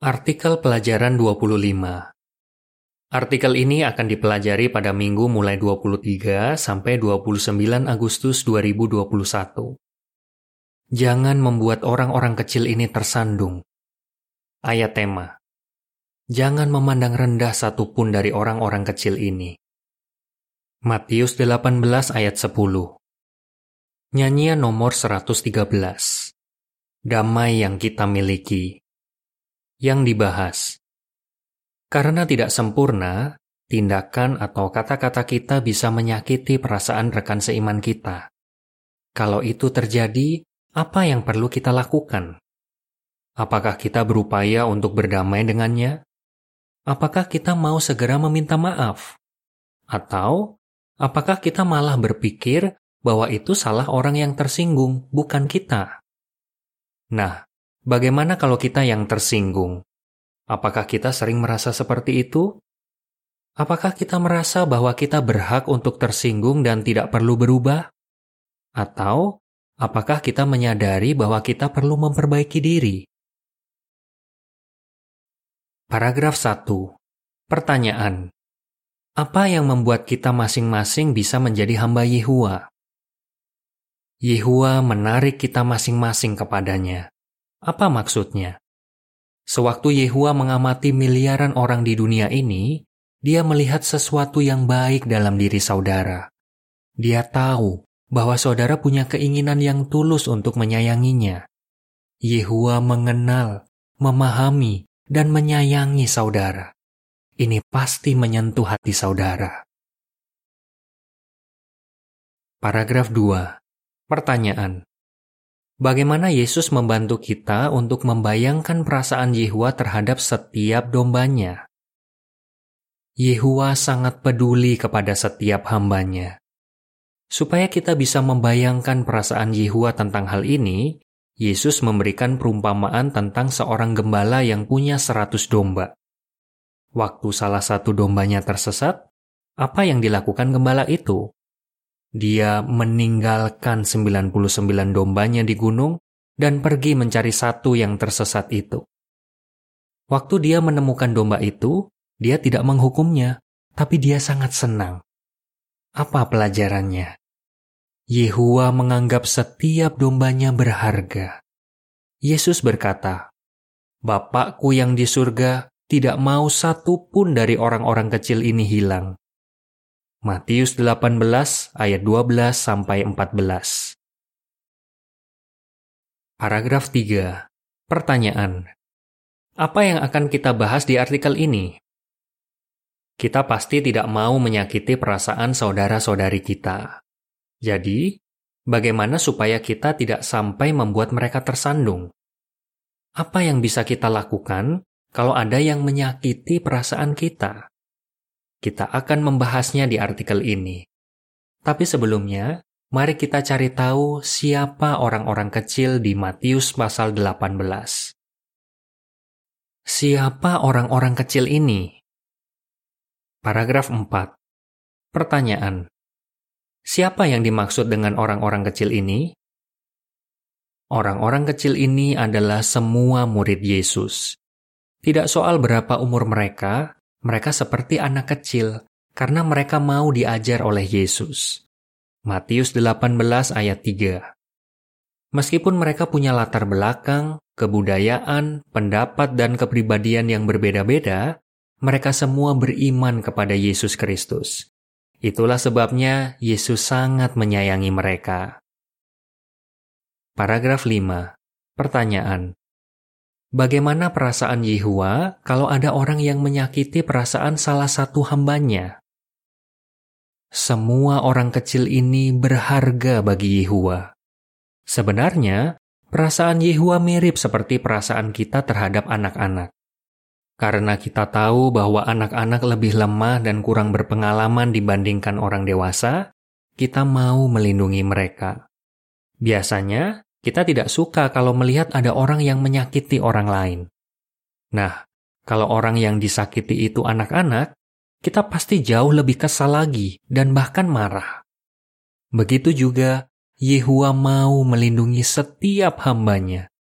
Artikel pelajaran 25 Artikel ini akan dipelajari pada minggu mulai 23 sampai 29 Agustus 2021. Jangan membuat orang-orang kecil ini tersandung. Ayat tema Jangan memandang rendah satupun dari orang-orang kecil ini. Matius 18 ayat 10 Nyanyian nomor 113 Damai yang kita miliki Yang dibahas Karena tidak sempurna, tindakan atau kata-kata kita bisa menyakiti perasaan rekan seiman kita. Kalau itu terjadi, apa yang perlu kita lakukan? Apakah kita berupaya untuk berdamai dengannya? Apakah kita mau segera meminta maaf? Atau apakah kita malah berpikir bahwa itu salah orang yang tersinggung, bukan kita? Nah, bagaimana kalau kita yang tersinggung? Apakah kita sering merasa seperti itu? Apakah kita merasa bahwa kita berhak untuk tersinggung dan tidak perlu berubah? Atau apakah kita menyadari bahwa kita perlu memperbaiki diri? Paragraf 1. Pertanyaan. Apa yang membuat kita masing-masing bisa menjadi hamba Yehua? Yehua menarik kita masing-masing kepadanya. Apa maksudnya? Sewaktu Yehua mengamati miliaran orang di dunia ini, dia melihat sesuatu yang baik dalam diri saudara. Dia tahu bahwa saudara punya keinginan yang tulus untuk menyayanginya. Yehua mengenal, memahami, dan menyayangi saudara. Ini pasti menyentuh hati saudara. Paragraf 2 Pertanyaan: Bagaimana Yesus membantu kita untuk membayangkan perasaan Yehua terhadap setiap dombanya? Yehua sangat peduli kepada setiap hambanya. Supaya kita bisa membayangkan perasaan Yehua tentang hal ini, Yesus memberikan perumpamaan tentang seorang gembala yang punya seratus domba. Waktu salah satu dombanya tersesat, apa yang dilakukan gembala itu? Dia meninggalkan 99 dombanya di gunung dan pergi mencari satu yang tersesat itu. Waktu dia menemukan domba itu, dia tidak menghukumnya, tapi dia sangat senang. Apa pelajarannya? Yehua menganggap setiap dombanya berharga. Yesus berkata, Bapakku yang di surga tidak mau satu pun dari orang-orang kecil ini hilang. Matius 18 ayat 12 sampai 14. Paragraf 3. Pertanyaan. Apa yang akan kita bahas di artikel ini? Kita pasti tidak mau menyakiti perasaan saudara-saudari kita. Jadi, bagaimana supaya kita tidak sampai membuat mereka tersandung? Apa yang bisa kita lakukan kalau ada yang menyakiti perasaan kita? Kita akan membahasnya di artikel ini. Tapi sebelumnya, mari kita cari tahu siapa orang-orang kecil di Matius pasal 18. Siapa orang-orang kecil ini? Paragraf 4. Pertanyaan. Siapa yang dimaksud dengan orang-orang kecil ini? Orang-orang kecil ini adalah semua murid Yesus. Tidak soal berapa umur mereka, mereka seperti anak kecil karena mereka mau diajar oleh Yesus. Matius 18 ayat 3 Meskipun mereka punya latar belakang, kebudayaan, pendapat, dan kepribadian yang berbeda-beda, mereka semua beriman kepada Yesus Kristus. Itulah sebabnya Yesus sangat menyayangi mereka. Paragraf 5. Pertanyaan. Bagaimana perasaan Yehua kalau ada orang yang menyakiti perasaan salah satu hambanya? Semua orang kecil ini berharga bagi Yehua. Sebenarnya, perasaan Yehua mirip seperti perasaan kita terhadap anak-anak. Karena kita tahu bahwa anak-anak lebih lemah dan kurang berpengalaman dibandingkan orang dewasa, kita mau melindungi mereka. Biasanya, kita tidak suka kalau melihat ada orang yang menyakiti orang lain. Nah, kalau orang yang disakiti itu anak-anak, kita pasti jauh lebih kesal lagi dan bahkan marah. Begitu juga Yehua mau melindungi setiap hambanya.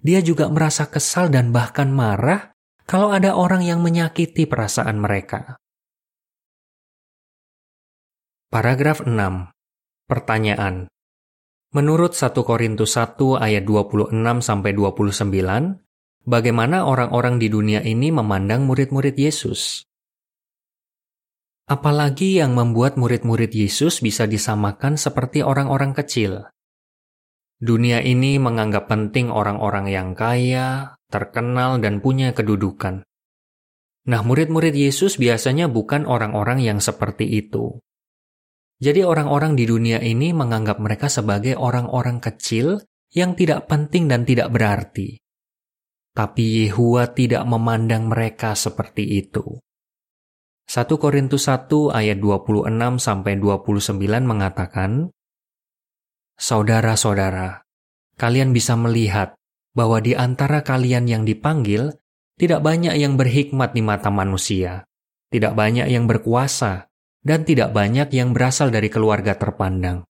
Dia juga merasa kesal dan bahkan marah kalau ada orang yang menyakiti perasaan mereka. Paragraf 6. Pertanyaan. Menurut 1 Korintus 1 ayat 26 sampai 29, bagaimana orang-orang di dunia ini memandang murid-murid Yesus? Apalagi yang membuat murid-murid Yesus bisa disamakan seperti orang-orang kecil. Dunia ini menganggap penting orang-orang yang kaya, terkenal, dan punya kedudukan. Nah, murid-murid Yesus biasanya bukan orang-orang yang seperti itu. Jadi orang-orang di dunia ini menganggap mereka sebagai orang-orang kecil yang tidak penting dan tidak berarti. Tapi Yehua tidak memandang mereka seperti itu. 1 Korintus 1 ayat 26 sampai 29 mengatakan, Saudara-saudara, kalian bisa melihat bahwa di antara kalian yang dipanggil, tidak banyak yang berhikmat di mata manusia, tidak banyak yang berkuasa, dan tidak banyak yang berasal dari keluarga terpandang.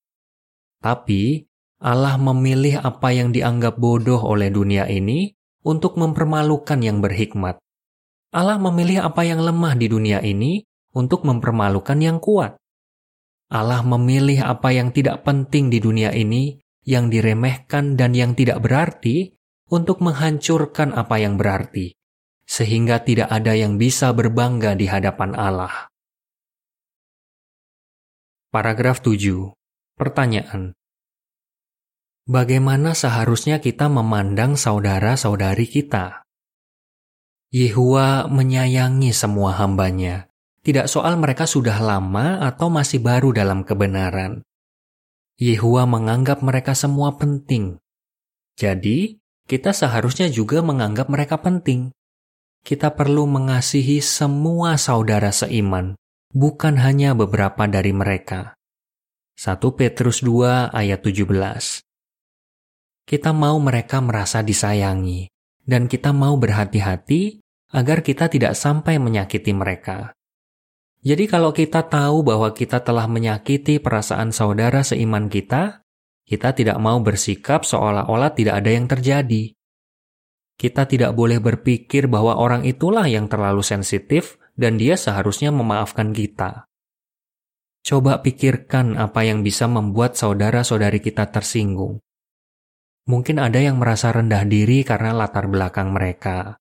Tapi, Allah memilih apa yang dianggap bodoh oleh dunia ini untuk mempermalukan yang berhikmat. Allah memilih apa yang lemah di dunia ini untuk mempermalukan yang kuat. Allah memilih apa yang tidak penting di dunia ini, yang diremehkan dan yang tidak berarti, untuk menghancurkan apa yang berarti, sehingga tidak ada yang bisa berbangga di hadapan Allah. Paragraf 7. Pertanyaan. Bagaimana seharusnya kita memandang saudara-saudari kita? Yehua menyayangi semua hambanya, tidak soal mereka sudah lama atau masih baru dalam kebenaran. Yehua menganggap mereka semua penting. Jadi, kita seharusnya juga menganggap mereka penting. Kita perlu mengasihi semua saudara seiman, bukan hanya beberapa dari mereka. 1 Petrus 2 ayat 17 Kita mau mereka merasa disayangi, dan kita mau berhati-hati agar kita tidak sampai menyakiti mereka. Jadi kalau kita tahu bahwa kita telah menyakiti perasaan saudara seiman kita, kita tidak mau bersikap seolah-olah tidak ada yang terjadi. Kita tidak boleh berpikir bahwa orang itulah yang terlalu sensitif dan dia seharusnya memaafkan kita. Coba pikirkan apa yang bisa membuat saudara-saudari kita tersinggung. Mungkin ada yang merasa rendah diri karena latar belakang mereka.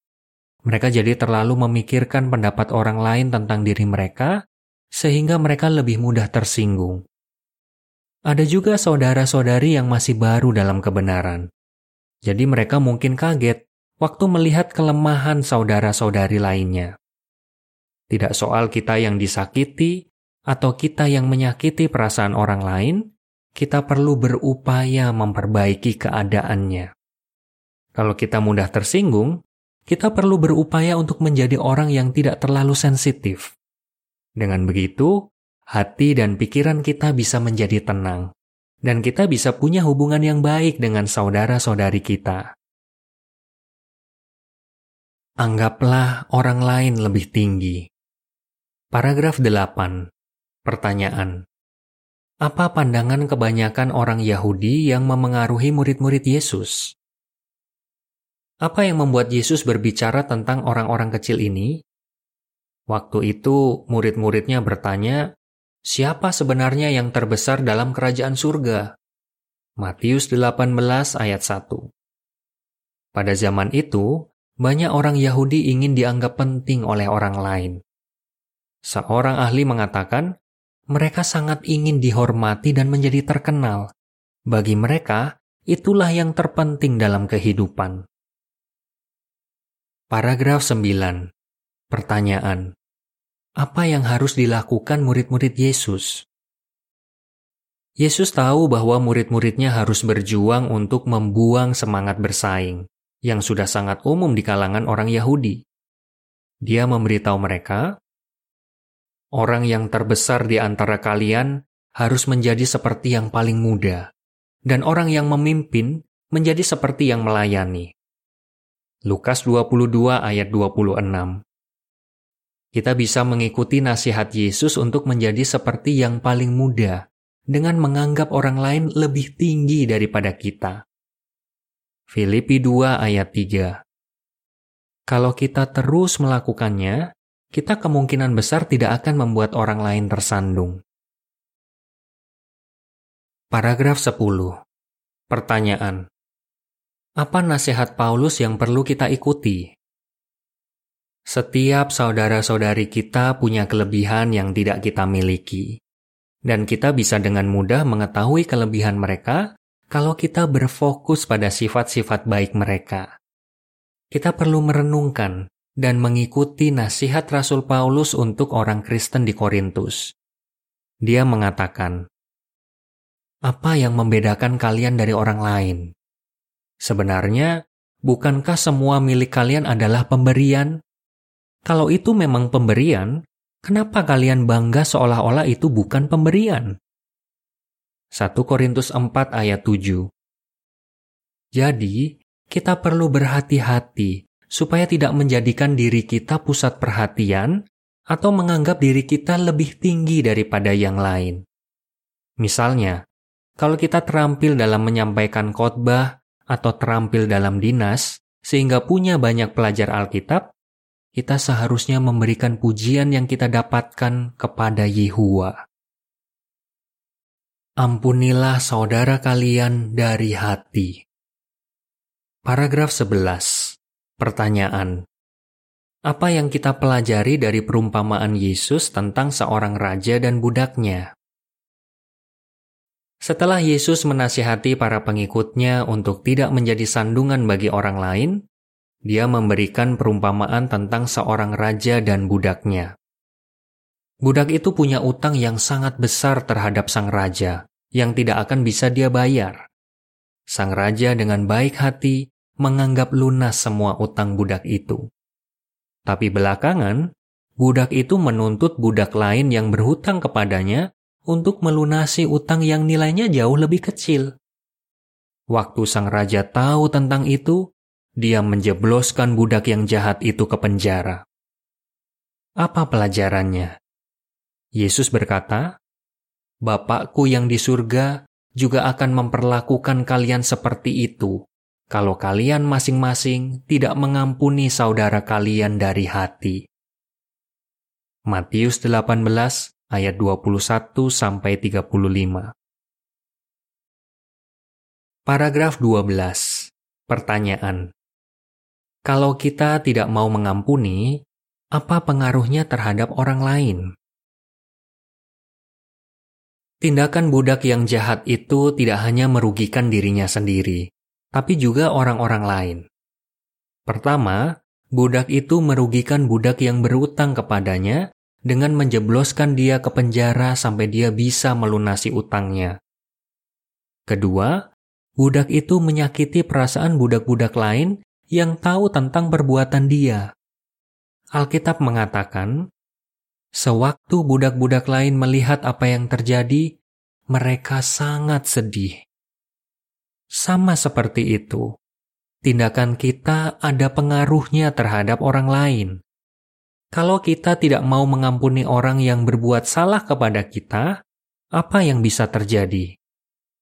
Mereka jadi terlalu memikirkan pendapat orang lain tentang diri mereka, sehingga mereka lebih mudah tersinggung. Ada juga saudara-saudari yang masih baru dalam kebenaran. Jadi mereka mungkin kaget waktu melihat kelemahan saudara-saudari lainnya. Tidak soal kita yang disakiti atau kita yang menyakiti perasaan orang lain, kita perlu berupaya memperbaiki keadaannya. Kalau kita mudah tersinggung, kita perlu berupaya untuk menjadi orang yang tidak terlalu sensitif. Dengan begitu, hati dan pikiran kita bisa menjadi tenang, dan kita bisa punya hubungan yang baik dengan saudara-saudari kita. Anggaplah orang lain lebih tinggi. Paragraf 8. Pertanyaan. Apa pandangan kebanyakan orang Yahudi yang memengaruhi murid-murid Yesus? Apa yang membuat Yesus berbicara tentang orang-orang kecil ini? Waktu itu murid-muridnya bertanya, siapa sebenarnya yang terbesar dalam kerajaan surga? Matius 18 ayat 1. Pada zaman itu, banyak orang Yahudi ingin dianggap penting oleh orang lain. Seorang ahli mengatakan, mereka sangat ingin dihormati dan menjadi terkenal. Bagi mereka, itulah yang terpenting dalam kehidupan. Paragraf 9. Pertanyaan. Apa yang harus dilakukan murid-murid Yesus? Yesus tahu bahwa murid-muridnya harus berjuang untuk membuang semangat bersaing, yang sudah sangat umum di kalangan orang Yahudi. Dia memberitahu mereka Orang yang terbesar di antara kalian harus menjadi seperti yang paling muda, dan orang yang memimpin menjadi seperti yang melayani. Lukas 22 ayat 26 Kita bisa mengikuti nasihat Yesus untuk menjadi seperti yang paling muda, dengan menganggap orang lain lebih tinggi daripada kita. Filipi 2 ayat 3 Kalau kita terus melakukannya, kita kemungkinan besar tidak akan membuat orang lain tersandung. Paragraf 10. Pertanyaan. Apa nasihat Paulus yang perlu kita ikuti? Setiap saudara-saudari kita punya kelebihan yang tidak kita miliki. Dan kita bisa dengan mudah mengetahui kelebihan mereka kalau kita berfokus pada sifat-sifat baik mereka. Kita perlu merenungkan dan mengikuti nasihat Rasul Paulus untuk orang Kristen di Korintus. Dia mengatakan, "Apa yang membedakan kalian dari orang lain? Sebenarnya, bukankah semua milik kalian adalah pemberian? Kalau itu memang pemberian, kenapa kalian bangga seolah-olah itu bukan pemberian?" 1 Korintus 4 ayat 7. Jadi, kita perlu berhati-hati supaya tidak menjadikan diri kita pusat perhatian atau menganggap diri kita lebih tinggi daripada yang lain. Misalnya, kalau kita terampil dalam menyampaikan khotbah atau terampil dalam dinas sehingga punya banyak pelajar Alkitab, kita seharusnya memberikan pujian yang kita dapatkan kepada Yehua. Ampunilah saudara kalian dari hati. Paragraf 11. Pertanyaan. Apa yang kita pelajari dari perumpamaan Yesus tentang seorang raja dan budaknya? Setelah Yesus menasihati para pengikutnya untuk tidak menjadi sandungan bagi orang lain, dia memberikan perumpamaan tentang seorang raja dan budaknya. Budak itu punya utang yang sangat besar terhadap sang raja, yang tidak akan bisa dia bayar. Sang raja dengan baik hati menganggap lunas semua utang budak itu. Tapi belakangan, budak itu menuntut budak lain yang berhutang kepadanya untuk melunasi utang yang nilainya jauh lebih kecil. Waktu sang raja tahu tentang itu, dia menjebloskan budak yang jahat itu ke penjara. Apa pelajarannya? Yesus berkata, Bapakku yang di surga juga akan memperlakukan kalian seperti itu kalau kalian masing-masing tidak mengampuni saudara kalian dari hati. Matius 18 ayat 21 sampai 35. Paragraf 12. Pertanyaan. Kalau kita tidak mau mengampuni, apa pengaruhnya terhadap orang lain? Tindakan budak yang jahat itu tidak hanya merugikan dirinya sendiri, tapi juga orang-orang lain. Pertama, budak itu merugikan budak yang berutang kepadanya dengan menjebloskan dia ke penjara sampai dia bisa melunasi utangnya. Kedua, budak itu menyakiti perasaan budak-budak lain yang tahu tentang perbuatan dia. Alkitab mengatakan, Sewaktu budak-budak lain melihat apa yang terjadi, mereka sangat sedih. Sama seperti itu, tindakan kita ada pengaruhnya terhadap orang lain. Kalau kita tidak mau mengampuni orang yang berbuat salah kepada kita, apa yang bisa terjadi?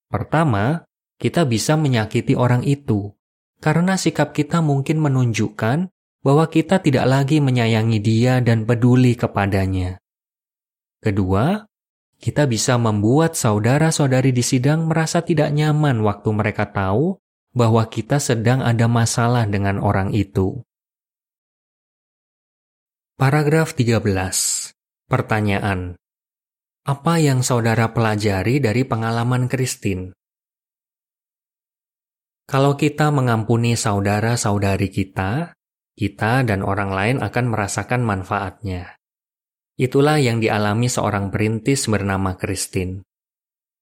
Pertama, kita bisa menyakiti orang itu karena sikap kita mungkin menunjukkan bahwa kita tidak lagi menyayangi dia dan peduli kepadanya. Kedua, kita bisa membuat saudara-saudari di sidang merasa tidak nyaman waktu mereka tahu bahwa kita sedang ada masalah dengan orang itu. Paragraf 13. Pertanyaan. Apa yang saudara pelajari dari pengalaman Kristin? Kalau kita mengampuni saudara-saudari kita, kita dan orang lain akan merasakan manfaatnya. Itulah yang dialami seorang perintis bernama Christine.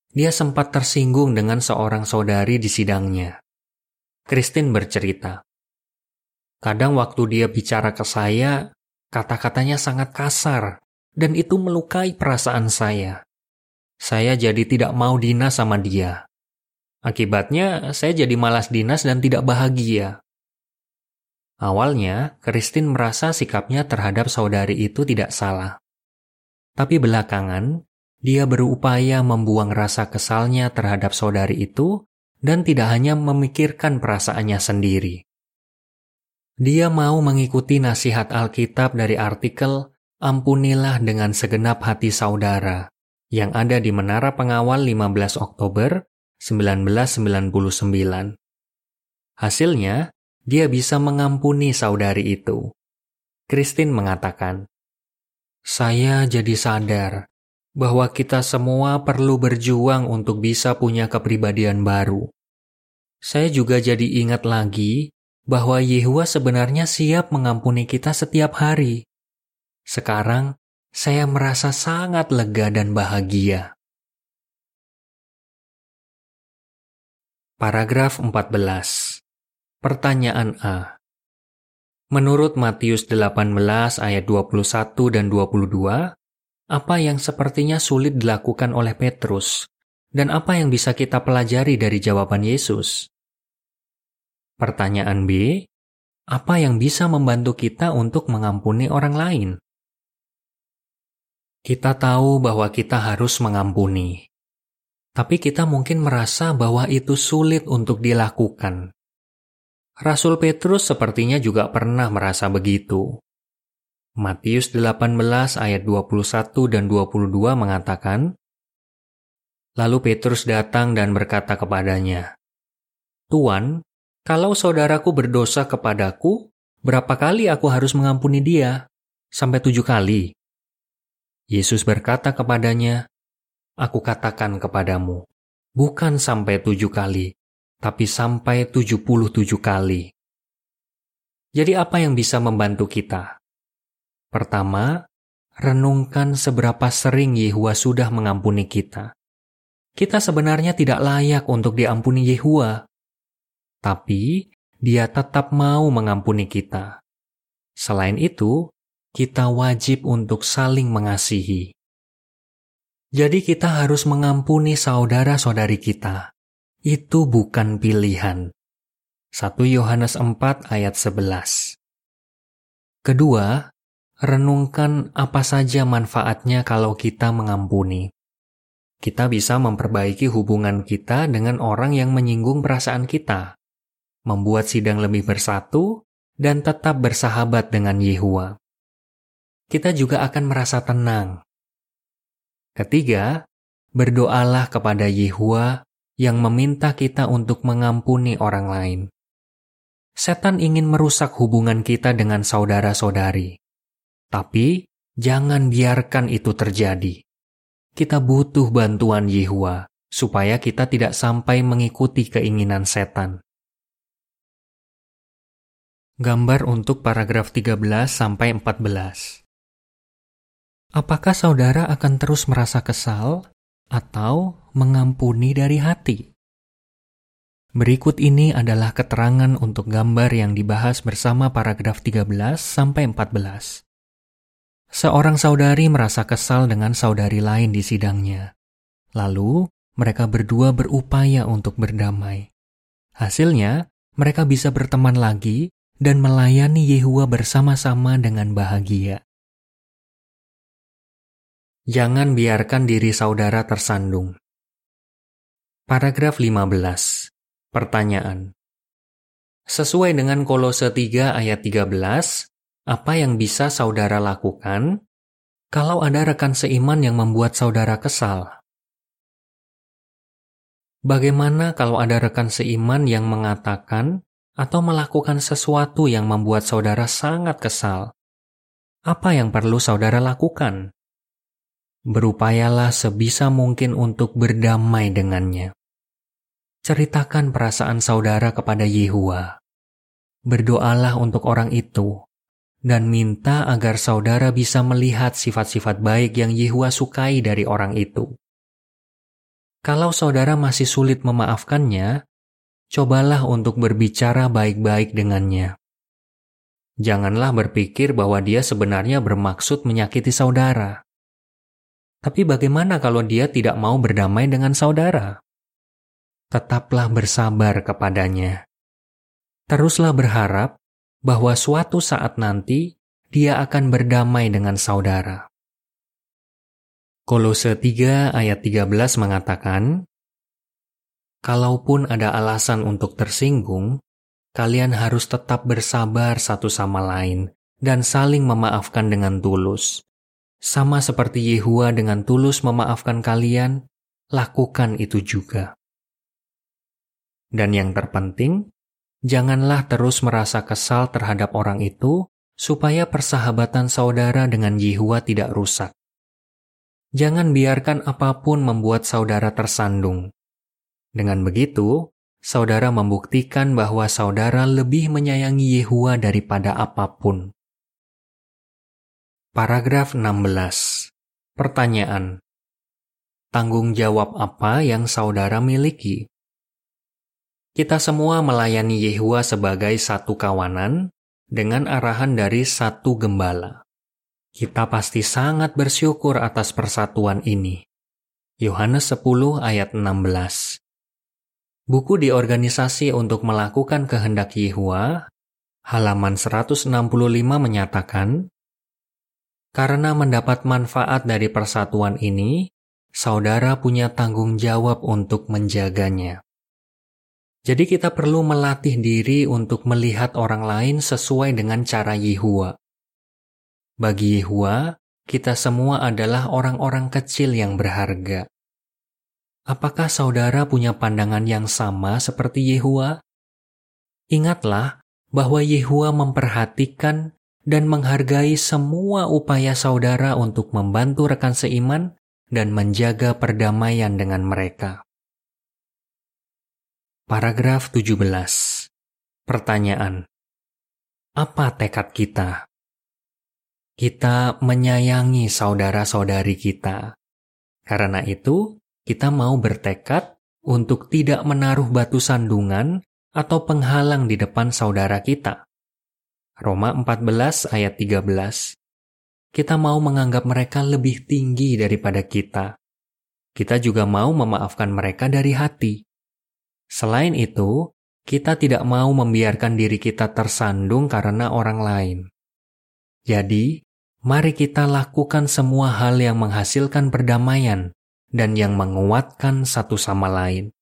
Dia sempat tersinggung dengan seorang saudari di sidangnya. Christine bercerita, Kadang waktu dia bicara ke saya, kata-katanya sangat kasar, dan itu melukai perasaan saya. Saya jadi tidak mau dinas sama dia. Akibatnya, saya jadi malas dinas dan tidak bahagia. Awalnya, Christine merasa sikapnya terhadap saudari itu tidak salah. Tapi belakangan, dia berupaya membuang rasa kesalnya terhadap saudari itu dan tidak hanya memikirkan perasaannya sendiri. Dia mau mengikuti nasihat Alkitab dari artikel Ampunilah dengan segenap hati saudara yang ada di Menara Pengawal 15 Oktober 1999. Hasilnya, dia bisa mengampuni saudari itu. Christine mengatakan, "Saya jadi sadar bahwa kita semua perlu berjuang untuk bisa punya kepribadian baru. Saya juga jadi ingat lagi bahwa Yehua sebenarnya siap mengampuni kita setiap hari. Sekarang, saya merasa sangat lega dan bahagia. Paragraf 14 Pertanyaan A Menurut Matius 18 ayat 21 dan 22, apa yang sepertinya sulit dilakukan oleh Petrus, dan apa yang bisa kita pelajari dari jawaban Yesus? Pertanyaan B, apa yang bisa membantu kita untuk mengampuni orang lain? Kita tahu bahwa kita harus mengampuni, tapi kita mungkin merasa bahwa itu sulit untuk dilakukan. Rasul Petrus sepertinya juga pernah merasa begitu. Matius 18 ayat 21 dan 22 mengatakan, Lalu Petrus datang dan berkata kepadanya, Tuan, kalau saudaraku berdosa kepadaku, berapa kali aku harus mengampuni dia? Sampai tujuh kali. Yesus berkata kepadanya, Aku katakan kepadamu, bukan sampai tujuh kali, tapi sampai tujuh puluh tujuh kali. Jadi apa yang bisa membantu kita? Pertama, renungkan seberapa sering Yehua sudah mengampuni kita. Kita sebenarnya tidak layak untuk diampuni Yehua, tapi Dia tetap mau mengampuni kita. Selain itu, kita wajib untuk saling mengasihi. Jadi, kita harus mengampuni saudara-saudari kita. Itu bukan pilihan. 1 Yohanes 4 ayat 11. Kedua, renungkan apa saja manfaatnya kalau kita mengampuni. Kita bisa memperbaiki hubungan kita dengan orang yang menyinggung perasaan kita, membuat sidang lebih bersatu, dan tetap bersahabat dengan Yehua. Kita juga akan merasa tenang. Ketiga, berdoalah kepada Yehua yang meminta kita untuk mengampuni orang lain. Setan ingin merusak hubungan kita dengan saudara-saudari. Tapi jangan biarkan itu terjadi. Kita butuh bantuan Yehua supaya kita tidak sampai mengikuti keinginan setan. Gambar untuk paragraf 13 sampai 14. Apakah saudara akan terus merasa kesal atau mengampuni dari hati? Berikut ini adalah keterangan untuk gambar yang dibahas bersama paragraf 13 sampai 14. Seorang saudari merasa kesal dengan saudari lain di sidangnya. Lalu, mereka berdua berupaya untuk berdamai. Hasilnya, mereka bisa berteman lagi dan melayani Yehua bersama-sama dengan bahagia. Jangan biarkan diri saudara tersandung. Paragraf 15. Pertanyaan. Sesuai dengan Kolose 3 ayat 13, apa yang bisa saudara lakukan kalau ada rekan seiman yang membuat saudara kesal? Bagaimana kalau ada rekan seiman yang mengatakan atau melakukan sesuatu yang membuat saudara sangat kesal? Apa yang perlu saudara lakukan? Berupayalah sebisa mungkin untuk berdamai dengannya. Ceritakan perasaan saudara kepada Yehua. Berdoalah untuk orang itu dan minta agar saudara bisa melihat sifat-sifat baik yang Yehua sukai dari orang itu. Kalau saudara masih sulit memaafkannya, cobalah untuk berbicara baik-baik dengannya. Janganlah berpikir bahwa dia sebenarnya bermaksud menyakiti saudara. Tapi bagaimana kalau dia tidak mau berdamai dengan saudara? Tetaplah bersabar kepadanya. Teruslah berharap bahwa suatu saat nanti dia akan berdamai dengan saudara. Kolose 3 ayat 13 mengatakan, Kalaupun ada alasan untuk tersinggung, kalian harus tetap bersabar satu sama lain dan saling memaafkan dengan tulus. Sama seperti Yehua dengan tulus memaafkan kalian, lakukan itu juga. Dan yang terpenting, janganlah terus merasa kesal terhadap orang itu, supaya persahabatan saudara dengan Yehua tidak rusak. Jangan biarkan apa pun membuat saudara tersandung. Dengan begitu, saudara membuktikan bahwa saudara lebih menyayangi Yehua daripada apa pun. Paragraf 16. Pertanyaan. Tanggung jawab apa yang saudara miliki? Kita semua melayani Yehua sebagai satu kawanan dengan arahan dari satu gembala. Kita pasti sangat bersyukur atas persatuan ini. Yohanes 10 ayat 16 Buku di organisasi untuk melakukan kehendak Yehua, halaman 165 menyatakan, Karena mendapat manfaat dari persatuan ini, saudara punya tanggung jawab untuk menjaganya. Jadi kita perlu melatih diri untuk melihat orang lain sesuai dengan cara Yehua. Bagi Yehua, kita semua adalah orang-orang kecil yang berharga. Apakah saudara punya pandangan yang sama seperti Yehua? Ingatlah bahwa Yehua memperhatikan dan menghargai semua upaya saudara untuk membantu rekan seiman dan menjaga perdamaian dengan mereka. Paragraf 17. Pertanyaan. Apa tekad kita? kita menyayangi saudara-saudari kita. Karena itu, kita mau bertekad untuk tidak menaruh batu sandungan atau penghalang di depan saudara kita. Roma 14 ayat 13. Kita mau menganggap mereka lebih tinggi daripada kita. Kita juga mau memaafkan mereka dari hati. Selain itu, kita tidak mau membiarkan diri kita tersandung karena orang lain. Jadi, mari kita lakukan semua hal yang menghasilkan perdamaian dan yang menguatkan satu sama lain.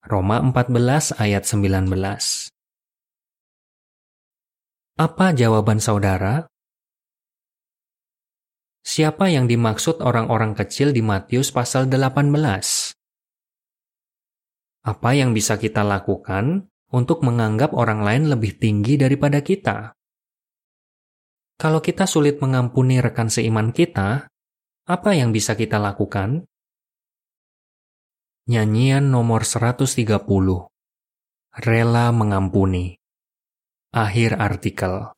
Roma 14 ayat 19 Apa jawaban saudara? Siapa yang dimaksud orang-orang kecil di Matius pasal 18? Apa yang bisa kita lakukan untuk menganggap orang lain lebih tinggi daripada kita? Kalau kita sulit mengampuni rekan seiman kita, apa yang bisa kita lakukan? Nyanyian nomor 130 Rela mengampuni Akhir artikel